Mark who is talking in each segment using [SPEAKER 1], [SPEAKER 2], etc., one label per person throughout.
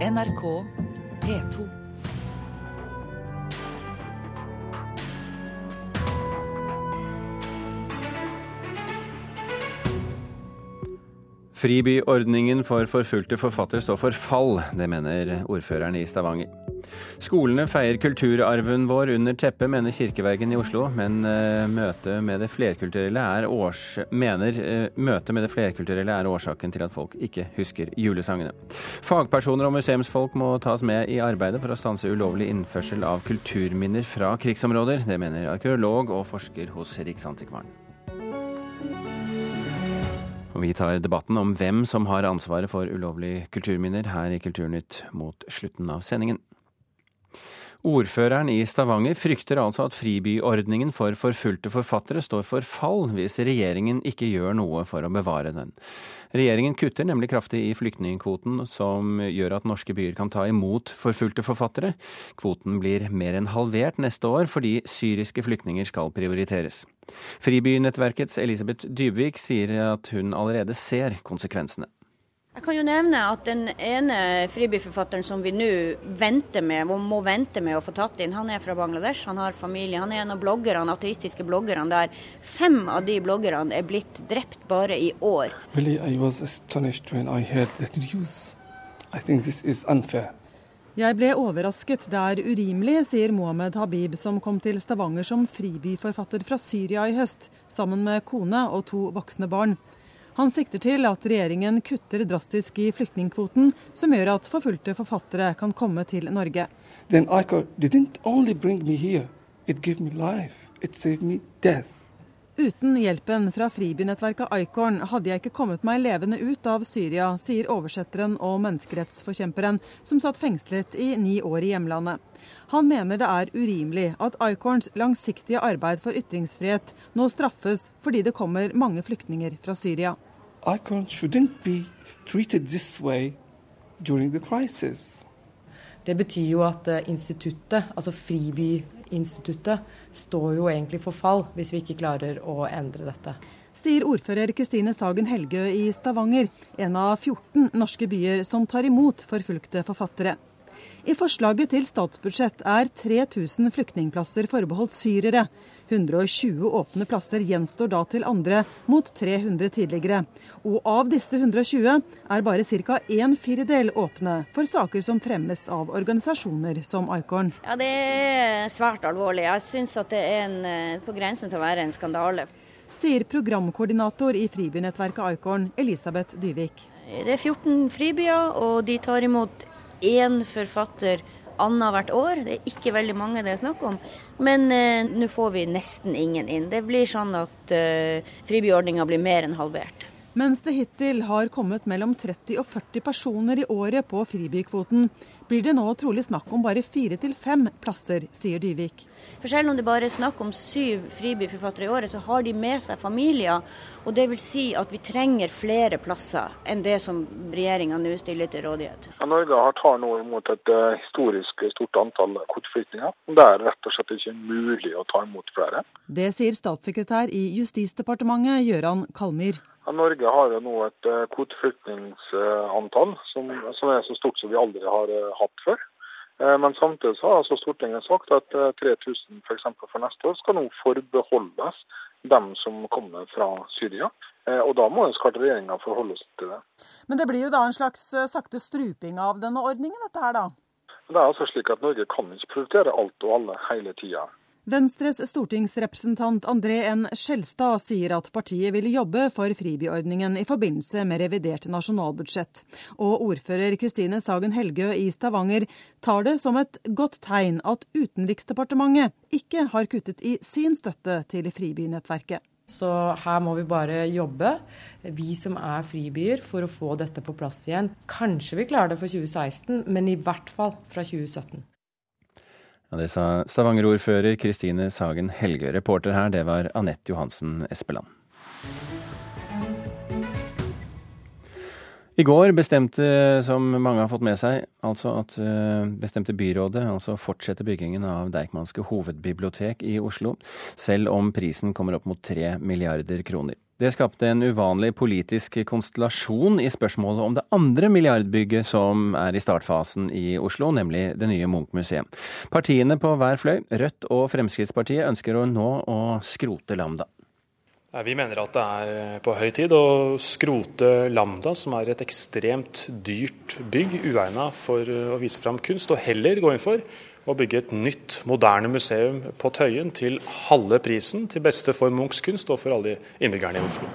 [SPEAKER 1] NRK P2.
[SPEAKER 2] Fribyordningen for forfulgte forfattere står for fall. Det mener ordføreren i Stavanger. Skolene feier kulturarven vår under teppet, mener Kirkevergen i Oslo. Men uh, møtet med det flerkulturelle er års... mener med det flerkulturelle er årsaken til at folk ikke husker julesangene. Fagpersoner og museumsfolk må tas med i arbeidet for å stanse ulovlig innførsel av kulturminner fra krigsområder. Det mener arkeolog og forsker hos Riksantikvaren. Og vi tar debatten om hvem som har ansvaret for ulovlige kulturminner her i Kulturnytt mot slutten av sendingen. Ordføreren i Stavanger frykter altså at fribyordningen for forfulgte forfattere står for fall hvis regjeringen ikke gjør noe for å bevare den. Regjeringen kutter nemlig kraftig i flyktningkvoten, som gjør at norske byer kan ta imot forfulgte forfattere. Kvoten blir mer enn halvert neste år fordi syriske flyktninger skal prioriteres. Fribynettverkets Elisabeth Dybvik sier at hun allerede ser konsekvensene.
[SPEAKER 3] Jeg kan jo nevne at den ene fribyforfatteren som vi nå venter med, må vente med å få tatt inn, han er fra Bangladesh. Han har familie. Han er en av bloggerne, ateistiske bloggerne der fem av de bloggerne er blitt drept bare i år.
[SPEAKER 4] Really, I was astonished when I heard the news. I think this is unfair.
[SPEAKER 5] Jeg ble overrasket, det er urimelig, sier Mohammed Habib, som kom til Stavanger som fribyforfatter fra Syria i høst, sammen med kone og to voksne barn. Han sikter til at regjeringen kutter drastisk i flyktningkvoten, som gjør at forfulgte forfattere kan komme til Norge.
[SPEAKER 4] Then I didn't only bring me here, it gave me life, it saved me death.
[SPEAKER 5] Uten hjelpen fra fribynettverket Icorn hadde jeg ikke kommet meg levende ut av Syria, sier oversetteren og menneskerettsforkjemperen som satt fengslet i ni år i hjemlandet. Han mener det er urimelig at Icorns langsiktige arbeid for ytringsfrihet nå straffes fordi det kommer mange flyktninger fra Syria.
[SPEAKER 4] Icorn shouldn't be treated this way during the crisis.
[SPEAKER 6] Det betyr jo at eh, instituttet, altså Fribyinstituttet, står jo egentlig for fall hvis vi ikke klarer å endre dette.
[SPEAKER 5] Sier ordfører Kristine Sagen Helgø i Stavanger, en av 14 norske byer som tar imot forfulgte forfattere. I forslaget til statsbudsjett er 3000 flyktningplasser forbeholdt syrere. 120 åpne plasser gjenstår da til andre, mot 300 tidligere. Og av disse 120 er bare ca. en firedel åpne for saker som fremmes av organisasjoner som Icorn.
[SPEAKER 3] Ja, Det er svært alvorlig. Jeg syns at det er en, eh, på grensen til å være en skandale.
[SPEAKER 5] Sier programkoordinator i fribynettverket Icorn, Elisabeth Dyvik.
[SPEAKER 3] Det er 14 fribyer, og de tar imot én forfatter annethvert år. Det er ikke veldig mange det er snakk om. Men eh, nå får vi nesten ingen inn. Det blir sånn at eh, fribyordninga blir mer enn halvert.
[SPEAKER 5] Mens det hittil har kommet mellom 30 og 40 personer i året på fribykvoten, blir det nå trolig snakk om bare fire til fem plasser, sier Dyvik.
[SPEAKER 3] For Selv om det bare er snakk om syv fribyforfattere i året, så har de med seg familier. og Det vil si at vi trenger flere plasser enn det som regjeringa nå stiller til rådighet.
[SPEAKER 7] Ja, Norge tar nå imot et uh, historisk stort antall kvoteflyktninger. Det er rett og slett ikke mulig å ta imot flere.
[SPEAKER 5] Det sier statssekretær i Justisdepartementet Gøran Kalmyr.
[SPEAKER 7] Norge har jo nå et eh, kvoteflyktningsantall som, som, er så stort som vi aldri har eh, hatt før. Eh, men samtidig så har altså Stortinget sagt at 3000 f.eks. For, for neste år skal nå forbeholdes dem som kommer fra Syria. Og da må jo klart regjeringa forholde seg til det.
[SPEAKER 5] Men det blir jo da en slags sakte struping av denne ordningen, dette her da?
[SPEAKER 7] Det er altså slik at Norge kan ikke prioritere alt og alle hele tida.
[SPEAKER 5] Venstres stortingsrepresentant André N. Skjelstad sier at partiet vil jobbe for fribyordningen i forbindelse med revidert nasjonalbudsjett. Og ordfører Kristine Sagen Helgø i Stavanger tar det som et godt tegn at Utenriksdepartementet ikke har kuttet i sin støtte til fribynettverket.
[SPEAKER 6] Så her må vi bare jobbe, vi som er fribyer, for å få dette på plass igjen. Kanskje vi klarer det for 2016, men i hvert fall fra 2017.
[SPEAKER 2] Ja, det sa Stavanger-ordfører Kristine Sagen Helgø. Reporter her, det var Anette Johansen Espeland. I går bestemte, som mange har fått med seg, altså at eh, bestemte byrådet altså fortsette byggingen av Deichmanske hovedbibliotek i Oslo, selv om prisen kommer opp mot tre milliarder kroner. Det skapte en uvanlig politisk konstellasjon i spørsmålet om det andre milliardbygget som er i startfasen i Oslo, nemlig det nye Munch-museet. Partiene på hver fløy, Rødt og Fremskrittspartiet, ønsker å nå å skrote Lambda.
[SPEAKER 8] Vi mener at det er på høy tid å skrote Lambda, som er et ekstremt dyrt bygg, uegnet for å vise fram kunst, og heller gå inn for å bygge et nytt, moderne museum på Tøyen til halve prisen, til beste for Munchs kunst og for alle innbyggerne i Oslo.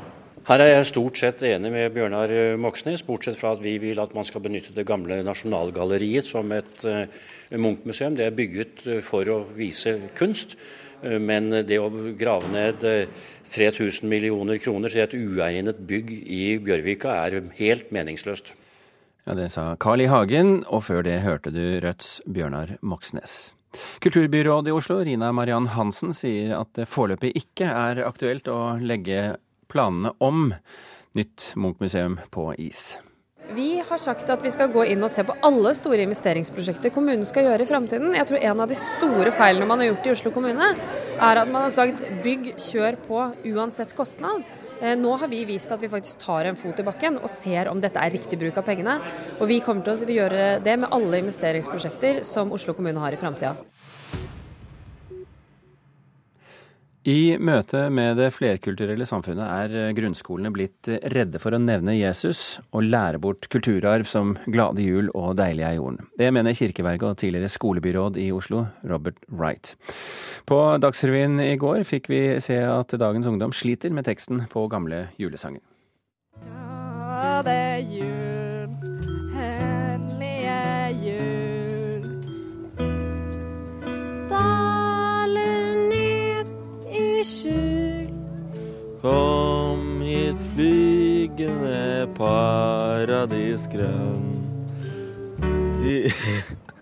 [SPEAKER 9] Her er jeg stort sett enig med Bjørnar Moxnes, bortsett fra at vi vil at man skal benytte det gamle Nasjonalgalleriet som et Munch-museum. Det er bygget for å vise kunst, men det å grave ned 3000 millioner kroner til et uegnet bygg i Bjørvika er helt meningsløst.
[SPEAKER 2] Ja, Det sa Carl I. Hagen, og før det hørte du Rødts Bjørnar Moxnes. Kulturbyrådet i Oslo, Rina Mariann Hansen, sier at det foreløpig ikke er aktuelt å legge planene om nytt Munch-museum på is.
[SPEAKER 10] Vi har sagt at vi skal gå inn og se på alle store investeringsprosjekter kommunen skal gjøre i framtiden. Jeg tror en av de store feilene man har gjort i Oslo kommune, er at man har sagt bygg, kjør på uansett kostnad. Nå har vi vist at vi faktisk tar en fot i bakken og ser om dette er riktig bruk av pengene. Og vi kommer til å gjøre det med alle investeringsprosjekter som Oslo kommune har i framtida.
[SPEAKER 2] I møte med det flerkulturelle samfunnet er grunnskolene blitt redde for å nevne Jesus og lære bort kulturarv som Glade jul og Deilig er jorden. Det mener kirkeverget og tidligere skolebyråd i Oslo, Robert Wright. På Dagsrevyen i går fikk vi se at dagens ungdom sliter med teksten på gamle julesanger.
[SPEAKER 11] Glade jul,
[SPEAKER 12] Kom hit flygende paradisgrønn.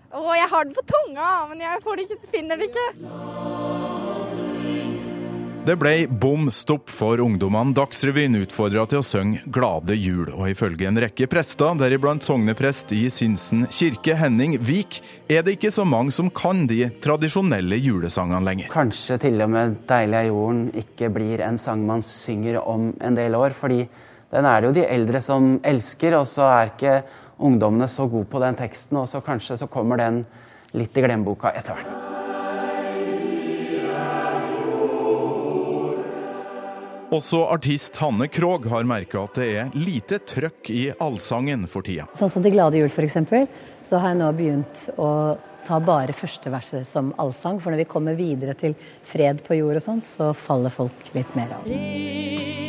[SPEAKER 11] Å, jeg har den på tunga, men jeg det ikke, finner det ikke.
[SPEAKER 13] Det ble bom stopp for ungdommene Dagsrevyen utfordra til å synge 'Glade jul'. Og ifølge en rekke prester, deriblant sogneprest i Sinsen kirke, Henning Vik, er det ikke så mange som kan de tradisjonelle julesangene lenger.
[SPEAKER 14] Kanskje til og med 'Deilig er jorden' ikke blir en sang man synger om en del år. fordi den er det jo de eldre som elsker, og så er ikke ungdommene så gode på den teksten. Og så kanskje så kommer den litt i glemmeboka etter hvert.
[SPEAKER 13] Også artist Hanne Krogh har merka at det er lite trøkk i allsangen for tida.
[SPEAKER 15] Sånn som til Glade jul f.eks., så har jeg nå begynt å ta bare første verset som allsang. For når vi kommer videre til fred på jord og sånn, så faller folk litt mer av.
[SPEAKER 11] Jeg.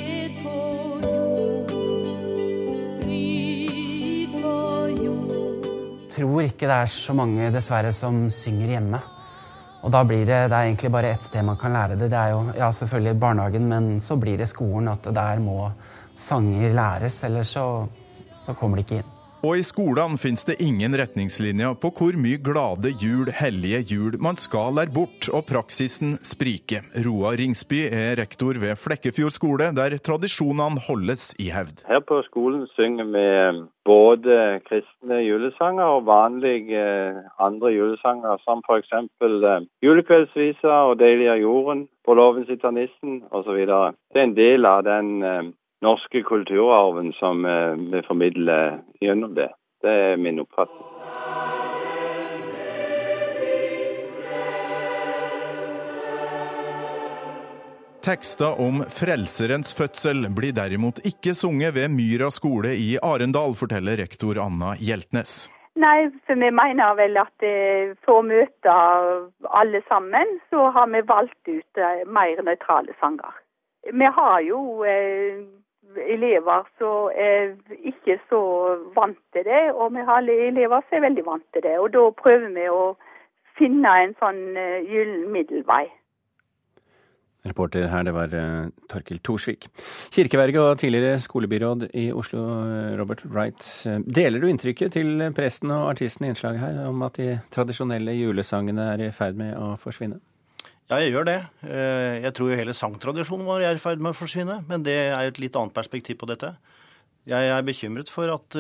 [SPEAKER 14] Tror ikke det er så mange dessverre som synger hjemme. Og da blir det, det er egentlig bare ett sted man kan lære det. Det er jo ja, selvfølgelig barnehagen, men så blir det skolen. At der må sanger læres, ellers så, så kommer det ikke inn.
[SPEAKER 13] Og i skolene finnes det ingen retningslinjer på hvor mye glade jul, hellige jul man skal lære bort, og praksisen spriker. Roar Ringsby er rektor ved Flekkefjord skole, der tradisjonene holdes i hevd.
[SPEAKER 16] Her på skolen synger vi både kristne julesanger og vanlige andre julesanger, som f.eks. julekveldsvisa og Deilig er jorden, På låven sitter nissen osv. Det er en del av den norske kulturarven som vi formidler gjennom det. Det er min oppfatning.
[SPEAKER 13] Tekster om Frelserens fødsel blir derimot ikke sunget ved Myra skole i Arendal, forteller rektor Anna Hjeltnes.
[SPEAKER 17] Nei, for vi mener vel at eh, for å møte alle sammen, så har vi valgt ut eh, mer nøytrale sanger. Vi har jo eh, elever som er ikke så vant til det, og vi har elever som er veldig vant til det. Og da prøver vi å finne en sånn uh, gyllen middelvei.
[SPEAKER 2] Reporter her, det var uh, Torkil Thorsvik. Kirkeverget og tidligere skolebyråd i Oslo, Robert Wright. Deler du inntrykket til presten og artisten i innslaget her om at de tradisjonelle julesangene er i ferd med å forsvinne?
[SPEAKER 18] Ja, jeg gjør det. Jeg tror jo hele sangtradisjonen vår er i ferd med å forsvinne, men det er et litt annet perspektiv på dette. Jeg er bekymret for at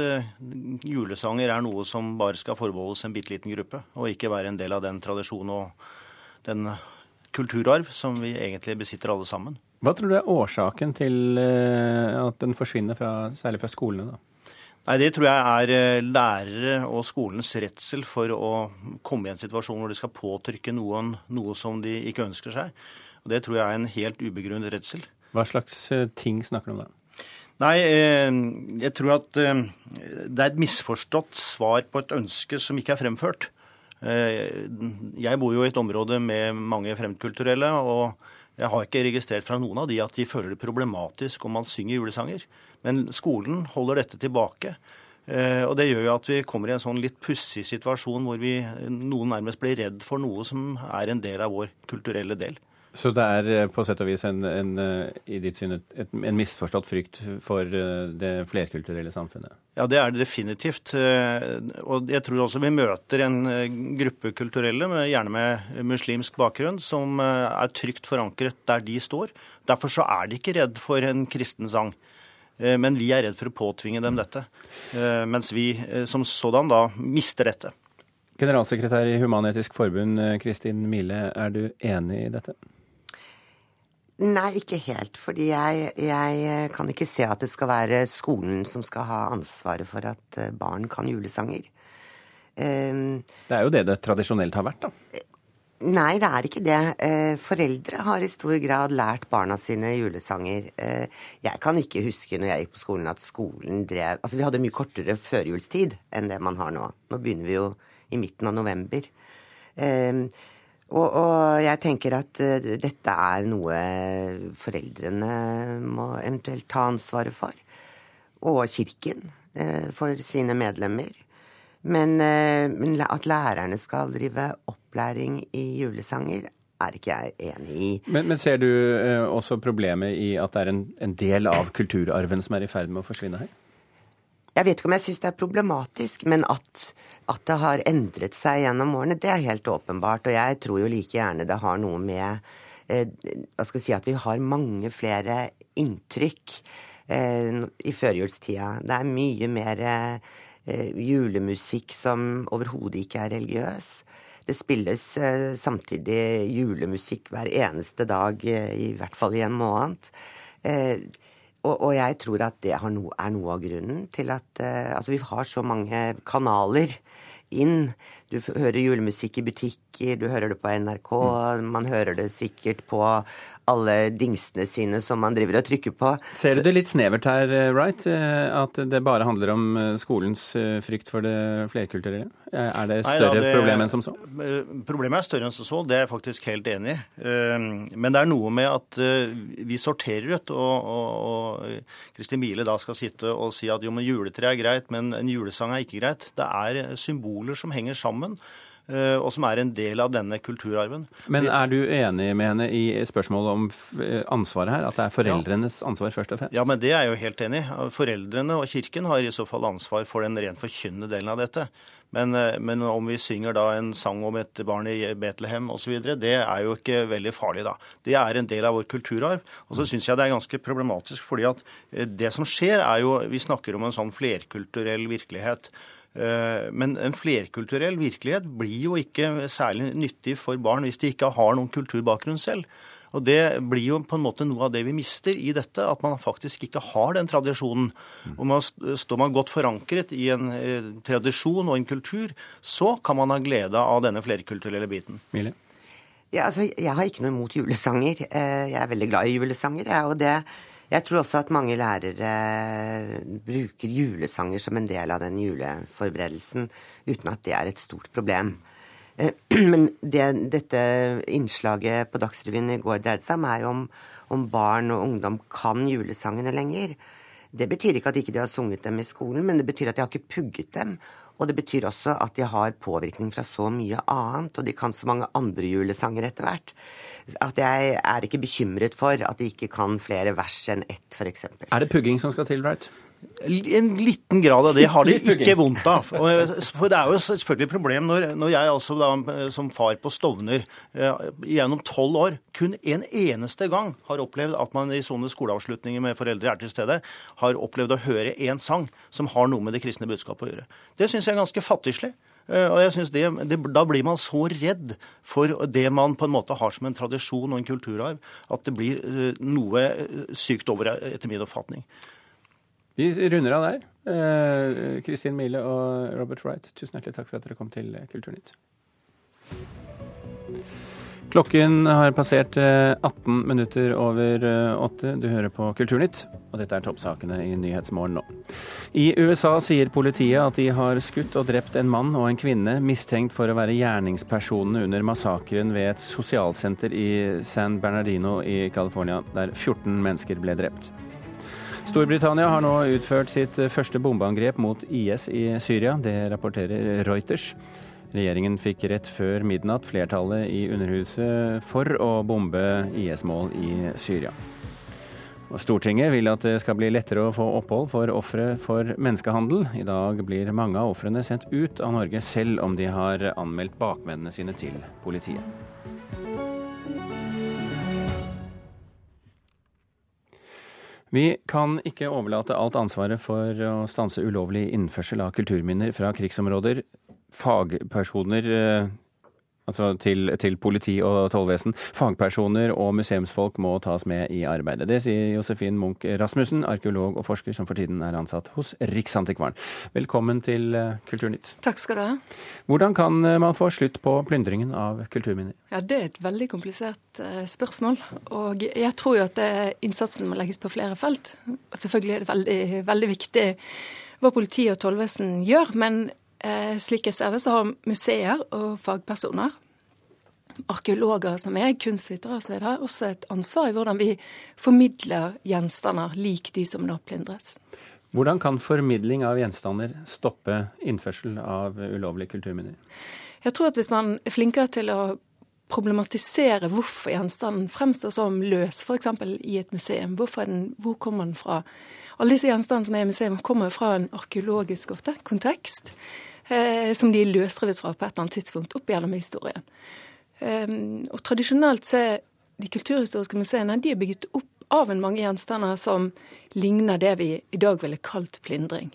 [SPEAKER 18] julesanger er noe som bare skal forbeholdes en bitte liten gruppe, og ikke være en del av den tradisjonen og den kulturarv som vi egentlig besitter alle sammen.
[SPEAKER 2] Hva tror du er årsaken til eh, at den forsvinner, fra, særlig fra skolene? da?
[SPEAKER 18] Nei, Det tror jeg er eh, lærere og skolens redsel for å komme i en situasjon hvor de skal påtrykke noen noe som de ikke ønsker seg. Og Det tror jeg er en helt ubegrunnet redsel.
[SPEAKER 2] Hva slags eh, ting snakker du om da?
[SPEAKER 18] Nei, jeg tror at det er et misforstått svar på et ønske som ikke er fremført. Jeg bor jo i et område med mange fremmedkulturelle. og jeg har ikke registrert fra noen av de at de føler det problematisk om man synger julesanger. Men skolen holder dette tilbake. Eh, og Det gjør jo at vi kommer i en sånn litt pussig situasjon hvor vi, noen nærmest blir redd for noe som er en del av vår kulturelle del.
[SPEAKER 2] Så det er eh, på sett og vis en, en, eh, i ditt syn en misforstått frykt for eh, det flerkulturelle samfunnet?
[SPEAKER 18] Ja, det er det definitivt. Og jeg tror også vi møter en gruppe kulturelle, gjerne med muslimsk bakgrunn, som er trygt forankret der de står. Derfor så er de ikke redd for en kristen sang. Men vi er redd for å påtvinge dem dette. Mens vi som sådan da mister dette.
[SPEAKER 2] Generalsekretær i Human-Etisk Forbund, Kristin Mile, er du enig i dette?
[SPEAKER 19] Nei, ikke helt. Fordi jeg, jeg, kan ikke se at det skal være skolen som skal ha ansvaret for at eh, barn kan julesanger.
[SPEAKER 2] Um, det er jo det det tradisjonelt har vært, da?
[SPEAKER 19] Nei, det er ikke det. Eh, foreldre har i stor grad lært barna sine julesanger. Eh, jeg kan ikke huske når jeg gikk på skolen at skolen drev Altså, vi hadde mye kortere førjulstid enn det man har nå. Nå begynner vi jo i midten av november. Um, og, og, jeg tenker at uh, dette er noe foreldrene må eventuelt ta ansvaret for. Og Kirken uh, for sine medlemmer. Men, uh, men, at lærerne skal drive opplæring i julesanger, er ikke jeg enig i.
[SPEAKER 2] Men, men ser du også problemet i at det er en, en del av kulturarven som er i ferd med å forsvinne her?
[SPEAKER 19] Jeg vet ikke om jeg syns det er problematisk, men at, at, det har endret seg gjennom årene, det er helt åpenbart. Og jeg tror jo like gjerne det har noe med eh, hva skal jeg si, at vi har mange flere inntrykk eh, i førjulstida. Det er mye mer eh, julemusikk som overhodet ikke er religiøs. Det spilles eh, samtidig julemusikk hver eneste dag, eh, i hvert fall i en måned. Og, og, jeg tror at det no, er noe av grunnen til at uh, Altså, vi har så mange kanaler inn. Du hører julemusikk i butikker, du hører det på NRK, mm. man hører det sikkert på alle dingsene sine som man driver og trykker på.
[SPEAKER 2] Ser du det litt snevert her, eh, Wright? Eh, at det bare handler om skolens frykt for det flerkulturelle? Er det større Nei, da, det, problem enn som så?
[SPEAKER 18] Problemet er større enn som så, det er jeg faktisk helt enig i. Men det er noe med at vi sorterer ut, og Kristin Biele da skal sitte og si at jo, men juletre er greit, men en julesang er ikke greit. Det er symboler symboler som henger sammen eh, og som er en del av denne kulturarven.
[SPEAKER 2] Men er du enig med henne i spørsmålet om eh, ansvaret her? At det er foreldrenes ansvar først og fremst?
[SPEAKER 18] Ja, men det er jeg jo helt enig i. Foreldrene og Kirken har i så fall ansvar for den rent forkynnende delen av dette. Men, eh, men, om vi synger da en sang om et barn i Betlehem osv., det er jo ikke veldig farlig, da. Det er en del av vår kulturarv. Og så syns jeg det er ganske problematisk, fordi at det som skjer, er jo Vi snakker om en sånn flerkulturell virkelighet. Eh, men en flerkulturell virkelighet blir jo ikke særlig nyttig for barn hvis de ikke har noen kulturbakgrunn selv. Og Det blir jo på en måte noe av det vi mister i dette, at man faktisk ikke har den tradisjonen. Og man, Står man godt forankret i en eh, tradisjon og en kultur, så kan man ha glede av denne flerkulturelle biten.
[SPEAKER 2] Mille?
[SPEAKER 19] Ja, altså, jeg har ikke noe imot julesanger. Eh, jeg er veldig glad i julesanger. Jeg, og det jeg tror også at mange lærere bruker julesanger som en del av den juleforberedelsen, uten at det er et stort problem. Eh, men det dette innslaget på Dagsrevyen i går dreide seg om, er jo om, om barn og ungdom kan julesangene lenger. Det betyr ikke at ikke de har sunget dem i skolen, men det betyr at de har ikke pugget dem. Og det betyr også at de har påvirkning fra så mye annet, og de kan så mange andre julesanger etter hvert. At jeg er ikke bekymret for at de ikke kan flere vers enn ett, f.eks.
[SPEAKER 2] Er det pugging som skal til, Wright?
[SPEAKER 18] En liten grad av det har de ikke vondt av. For det er jo selvfølgelig et problem når, når jeg altså da, som far på Stovner eh, gjennom tolv år kun en eneste gang har opplevd at man i sånne skoleavslutninger med foreldre er til stede, har opplevd å høre én sang som har noe med det kristne budskapet å gjøre. Det syns jeg er ganske fattigslig. Eh, og jeg synes det, det, Da blir man så redd for det man på en måte har som en tradisjon og en kulturarv, at det blir eh, noe eh, sykt over, etter min oppfatning.
[SPEAKER 2] Vi runder av der. Kristin Mile og Robert Wright, tusen hjertelig takk for at dere kom til Kulturnytt. Klokken har passert 18 eh, minutter over eh, åtte. Du hører på Kulturnytt, og dette er toppsakene i Nyhetsmorgen nå. I USA sier politiet at de har skutt og drept en mann og en kvinne mistenkt for å være gjerningspersonene under massakren ved et sosialsenter i San Bernardino i California, der 14 mennesker ble drept. Storbritannia har nå utført sitt første bombeangrep mot IS i Syria. Det rapporterer Reuters. Regjeringen fikk rett før midnatt flertallet i Underhuset for å bombe IS-mål i Syria. Og Stortinget vil at det skal bli lettere å få opphold for ofre for menneskehandel. I dag blir mange av ofrene sendt ut av Norge selv om de har anmeldt bakmennene sine til politiet. Vi kan ikke overlate alt ansvaret for å stanse ulovlig innførsel av kulturminner fra krigsområder. Fagpersoner eh, altså til, til, politi og tollvesen. Fagpersoner og museumsfolk må tas med i arbeidet. Det sier Josefin Munch Rasmussen, arkeolog og forsker som for tiden er ansatt hos Riksantikvaren. Velkommen til eh, Kulturnytt.
[SPEAKER 20] Takk skal du ha.
[SPEAKER 2] Hvordan kan eh, man få slutt på plyndringen av kulturminner?
[SPEAKER 20] Ja, Det er et veldig komplisert spørsmål. Og jeg tror jo at innsatsen må legges på flere felt. Og selvfølgelig er det veldig, veldig viktig hva politi og tollvesen gjør. men Eh, slik jeg ser det, så har museer og fagpersoner, arkeologer som er kunstvitere osv., også et ansvar i hvordan vi formidler gjenstander lik de som nå plyndres.
[SPEAKER 2] Hvordan kan formidling av gjenstander stoppe innførsel av ulovlige kulturminner?
[SPEAKER 20] Jeg tror at hvis man er flinkere til å problematisere hvorfor gjenstanden fremstår som løs, f.eks. i et museum. Den, hvor kommer den fra? Alle disse gjenstandene som er i museum, kommer fra en arkeologisk ofte, kontekst eh, som de er løsrevet fra på et eller annet tidspunkt opp gjennom historien. Um, og tradisjonelt så er de kulturhistoriske museene de er bygget opp av en mange gjenstander som ligner det vi i dag ville kalt plyndring.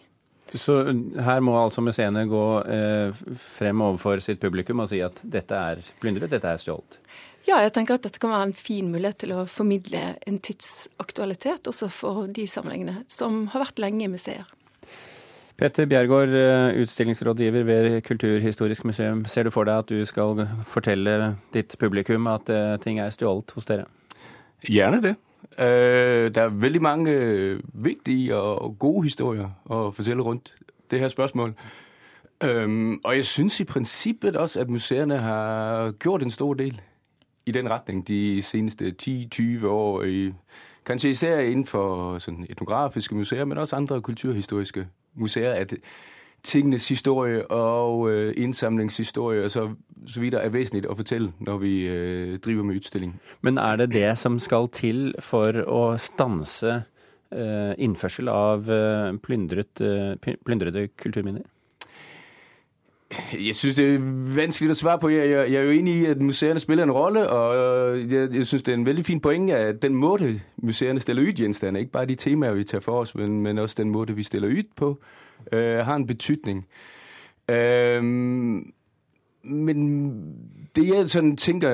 [SPEAKER 2] Så her må altså museene gå eh, frem overfor sitt publikum og si at dette er plyndret, dette er stjålet?
[SPEAKER 20] Ja, jeg tenker at dette kan være en fin mulighet til å formidle en tidsaktualitet også for de sammenhengene som har vært lenge i museer.
[SPEAKER 2] Petter Bjergård, eh, utstillingsrådgiver ved Kulturhistorisk museum. Ser du for deg at du skal fortelle ditt publikum at eh, ting er stjålet hos dere?
[SPEAKER 21] Gjerne det. Eh, det er veldig mange viktige og gode historier å fortelle rundt det her spørsmålet. Og jeg syns i prinsippet også at museene har gjort en stor del i den retning de seneste 10-20 år. Kanskje især innenfor etnografiske museer, men også andre kulturhistoriske museer, at tingenes historie og øh, innsamlingshistorie og så, så videre er vesentlig å fortelle når vi øh, driver med utstilling.
[SPEAKER 2] Men er det det som skal til for å stanse øh, innførsel av plyndret, plyndrede kulturminner?
[SPEAKER 21] Jeg synes det er vanskelig å svare på. Jeg, jeg, jeg er jo enig i at museene spiller en rolle. Og jeg, jeg synes det er en veldig fin poeng at den måte museene stiller ut gjenstander, ikke bare de temaer vi tar for oss, men, men også den måte vi stiller ut på, øh, har en betydning. Øh, men det jeg sådan tenker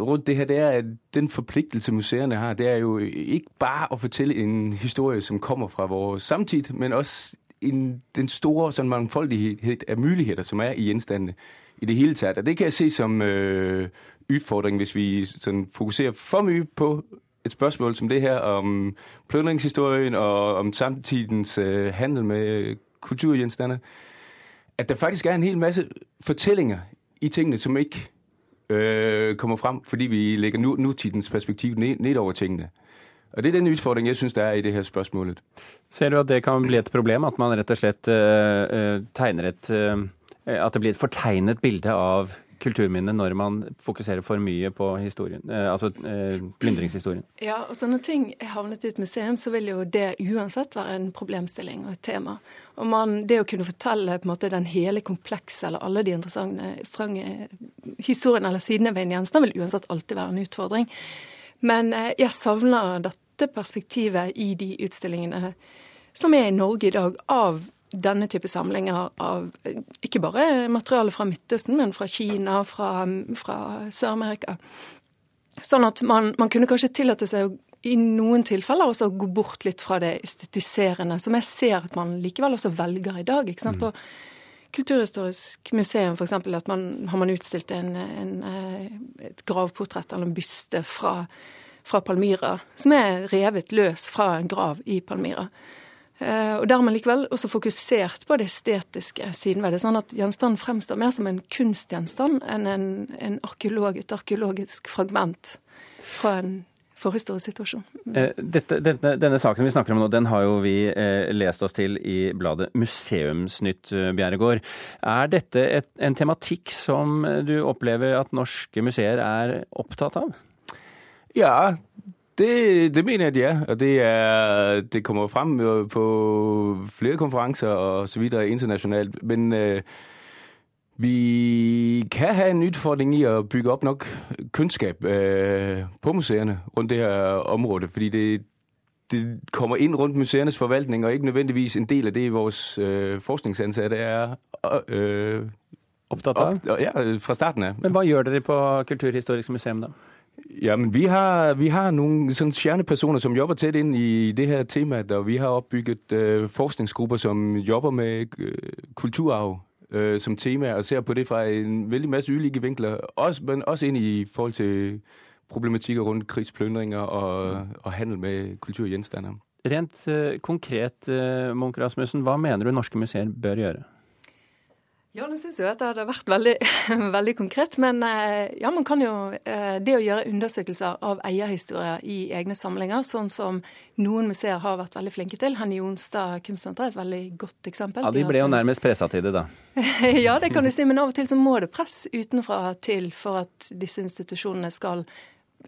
[SPEAKER 21] rundt det her, det er at den forpliktelse museene har, det er jo ikke bare å fortelle en historie som kommer fra vår samtid, men også en, den store sånn, mangfoldighet av muligheter som er i gjenstandene i det hele tatt. Og det kan jeg se som øh, utfordring hvis vi sånn, fokuserer for mye på et spørsmål som det her om plyndringshistorien og om samtidens øh, handel med kulturgjenstander, at der faktisk er en hel masse fortellinger i tingene, som ikke øh, kommer frem, fordi vi legger nutidens perspektiv ned, ned over tingene. Og Det er den utfordringen jeg syns det er i det her spørsmålet.
[SPEAKER 2] Ser du at det kan bli et problem, at man rett og slett uh, tegner et uh, At det blir et fortegnet bilde av kulturminnet når man fokuserer for mye på historien, uh, altså plyndringshistorien?
[SPEAKER 20] Ja, og så når ting er havnet i et museum, så vil jo det uansett være en problemstilling og et tema. Og man, Det å kunne fortelle på en måte den hele komplekse eller alle de interessante historiene eller sidene ved en gjenstand vil uansett alltid være en utfordring. Men jeg savner dette perspektivet i de utstillingene som er i Norge i dag, av denne type samlinger av ikke bare materiale fra Midtøsten, men fra Kina, fra, fra Sør-Amerika. Sånn at man, man, kunne kanskje tillate seg å i noen tilfeller også gå bort litt fra det estetiserende, som jeg ser at man likevel også velger i dag. ikke sant? Mm. På Kulturhistorisk museum eksempel, at man, har man utstilt en, en, et gravportrett eller en byste fra, fra Palmyra, som er revet løs fra en grav i Palmyra. Eh, og der har man likevel også fokusert på det estetiske siden ved det. Sånn at gjenstanden fremstår mer som en kunstgjenstand enn en, en arkeolog, et arkeologisk fragment fra en forhistorisk situasjon.
[SPEAKER 2] Mm. Eh, dette, denne, denne, saken vi snakker om nå, den har jo vi eh, lest oss til i bladet Museumsnytt, eh, Bjerregård. Er dette et, en tematikk som du opplever at norske museer er opptatt av?
[SPEAKER 21] Ja, det, det, mener jeg, det er. Og det, er, det kommer frem på flere konferanser og så videre internasjonalt. Men uh, vi kan ha en utfordring i å bygge opp nok kunnskap uh, på museene rundt det her området. Fordi det, det kommer inn rundt museenes forvaltning, og ikke nødvendigvis en del av det vores øh, forskningsansatte er
[SPEAKER 2] opptatt av?
[SPEAKER 21] Opp, ja, fra starten av.
[SPEAKER 2] Men hva gjør dere på Kulturhistorisk museum, da?
[SPEAKER 21] Ja, men vi har, vi har nogle sådan stjernepersoner, som jobber tæt ind i det her tema, og vi har opbygget øh, forskningsgrupper, som jobber med øh, kulturarv øh, som tema, og ser på det fra en veldig masse ulike vinkler, også, men også ind i forhold til problematikker rundt krigsplyndringer og, og handel med kulturgjenstander.
[SPEAKER 2] Rent uh, konkret, uh, Munch Rasmussen, hva mener du norske museer bør gjøre?
[SPEAKER 20] Ja, nå syns jeg at det hadde vært veldig, veldig konkret. Men eh, ja, man kan jo eh, Det å gjøre undersøkelser av eierhistorier i egne samlinger, sånn som noen museer har vært veldig flinke til. Henny Jonstad kunstsenter er et veldig godt eksempel.
[SPEAKER 2] Ja, De ble jo nærmest pressa til det, da.
[SPEAKER 20] ja, det kan du si. Men av og til så må det press utenfra til for at disse institusjonene skal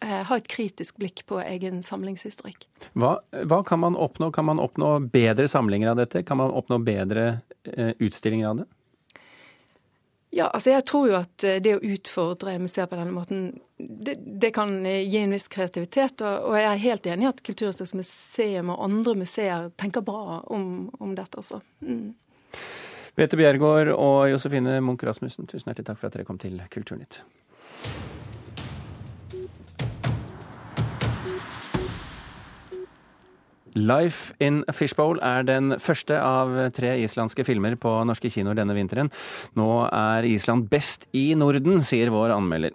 [SPEAKER 20] eh, ha et kritisk blikk på egen samlingshistorikk.
[SPEAKER 2] Hva, hva, kan man oppnå? Kan man oppnå bedre samlinger av dette? Kan man oppnå bedre utstillinger av det?
[SPEAKER 20] Ja, altså jeg tror jo at eh, det å utfordre museer på denne måten, det, det kan eh, gi en viss kreativitet. Og, og, jeg er helt enig i at Kulturhistorisk museum og andre museer tenker bra om, om dette også. Mm.
[SPEAKER 2] Bete Bjergård og Josefine Munch Rasmussen, tusen hjertelig takk for at dere kom til Kulturnytt. Life in a Fishbowl er den første av tre islandske filmer på norske kinoer denne vinteren. Nå er Island best i Norden, sier vår anmelder.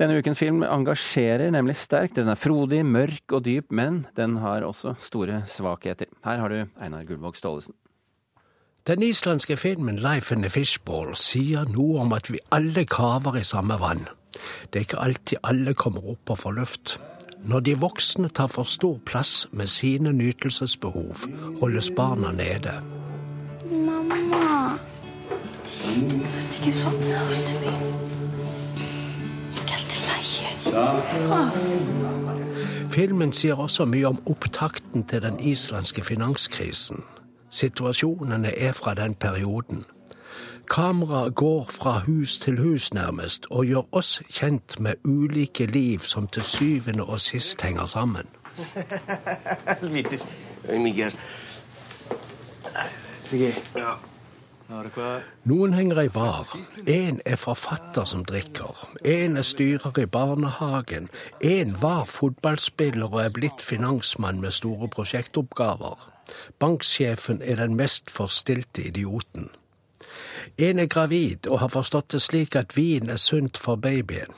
[SPEAKER 2] Denne ukens film engasjerer nemlig sterkt. Den er frodig, mørk og dyp, men den har også store svakheter. Her har du Einar Gullvåg Staalesen.
[SPEAKER 22] Den islandske filmen Life in a Fishbowl sier noe om at vi alle kaver i samme vann. Det er ikke alltid alle kommer opp og får luft. Når de voksne tar for stor plass med sine nytelsesbehov, holdes barna nede.
[SPEAKER 11] Mamma. Ikke sånn, ástin mín. Ikke alt i lagi.
[SPEAKER 22] Filmen sier også mye om opptakten til den islandske finanskrisen. Situasjonene er fra den perioden. Kameraet går fra hus til hus, nærmest, og gjør oss kjent med ulike liv som til syvende og sist henger sammen. Noen henger i bar, én er forfatter som drikker, én er styrer i barnehagen, én var fotballspiller og er blitt finansmann med store prosjektoppgaver. Banksjefen er den mest forstilte idioten. En er gravid og har forstått det slik at vin er sunt for babyen.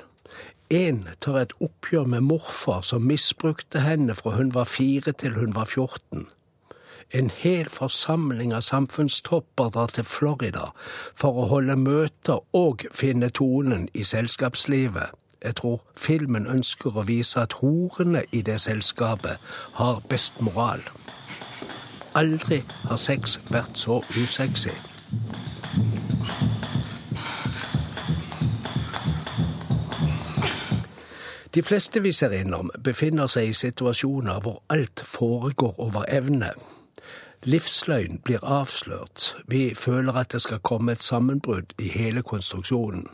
[SPEAKER 22] En tar et oppgjør med morfar som misbrukte henne fra hun var fire til hun var 14. En hel forsamling av samfunnstopper drar til Florida for å holde møter og finne tonen i selskapslivet. Jeg tror filmen ønsker å vise at horene i det selskapet har best moral. Aldri har sex vært så usexy. De fleste vi ser innom, befinner seg i situasjoner hvor alt foregår over evne. Livsløgn blir avslørt, vi føler at det skal komme et sammenbrudd i hele konstruksjonen.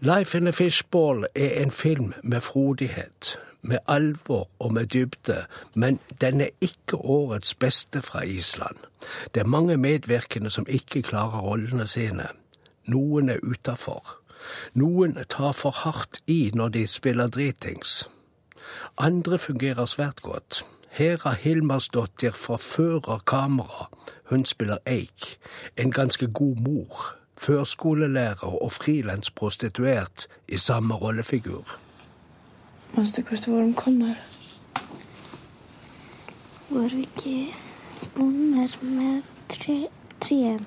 [SPEAKER 22] Life in a Fishball er en film med frodighet. med alvor og med dybde, men den er ikke årets beste fra Island. Det er mange medvirkende som ikke klarer rollene sine. Noen er utafor. Noen tar for hardt i når de spiller dritings. Andre fungerer svært godt. Hera Hilmarsdottir forfører kamera. Hun spiller Eik, en ganske god mor. Førskolelærer og frilansprostituert i samme rollefigur.
[SPEAKER 23] Manstu hvor de kommer? Var
[SPEAKER 24] Voru ikke ekki med tre, treen?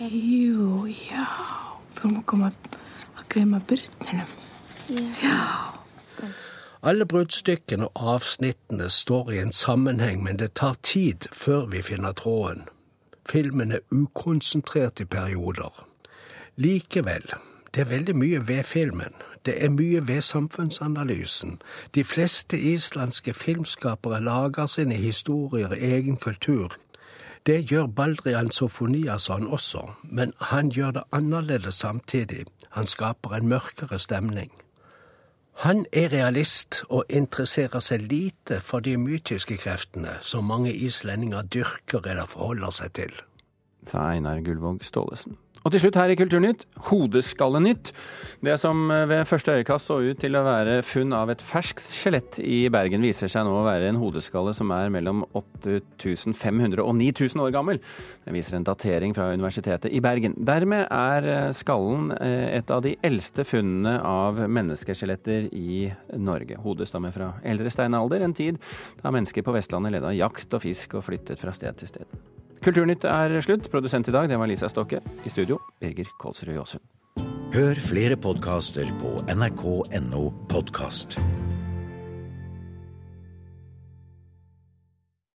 [SPEAKER 24] Jo,
[SPEAKER 23] ja já. Við vorum koma að.
[SPEAKER 24] Ja.
[SPEAKER 22] Alle bruddstykkene og avsnittene står i en sammenheng, men det tar tid før vi finner tråden. Filmen er ukonsentrert i perioder. Likevel, det er veldig mye ved filmen. Det er mye ved samfunnsanalysen. De fleste islandske filmskapere lager sine historier i egen kultur. Det gjør Baldrian Sofoniasson også, men han gjør det annerledes samtidig. Han skaper en mørkere stemning. Han er realist og interesserer seg lite for de mytiske kreftene som mange islendinger dyrker eller forholder seg til.
[SPEAKER 2] Sa Einar Gullvåg Staalesen. Og til slutt her i Kulturnytt, Hodeskallenytt. Det som ved første øyekast så ut til å være funn av et ferskt skjelett i Bergen, viser seg nå å være en hodeskalle som er mellom 8500 og 9000 år gammel. Det viser en datering fra Universitetet i Bergen. Dermed er skallen et av de eldste funnene av menneskeskjeletter i Norge. Hodet stammer fra eldre steinalder, en tid da mennesker på Vestlandet levde av jakt og fisk og flyttet fra sted til sted. Kulturnytt er slutt. Produsent i dag det var Lisa Stokke. I studio Birger Kålsrud Jåsund.
[SPEAKER 25] Hør flere podkaster på nrk.no podkast.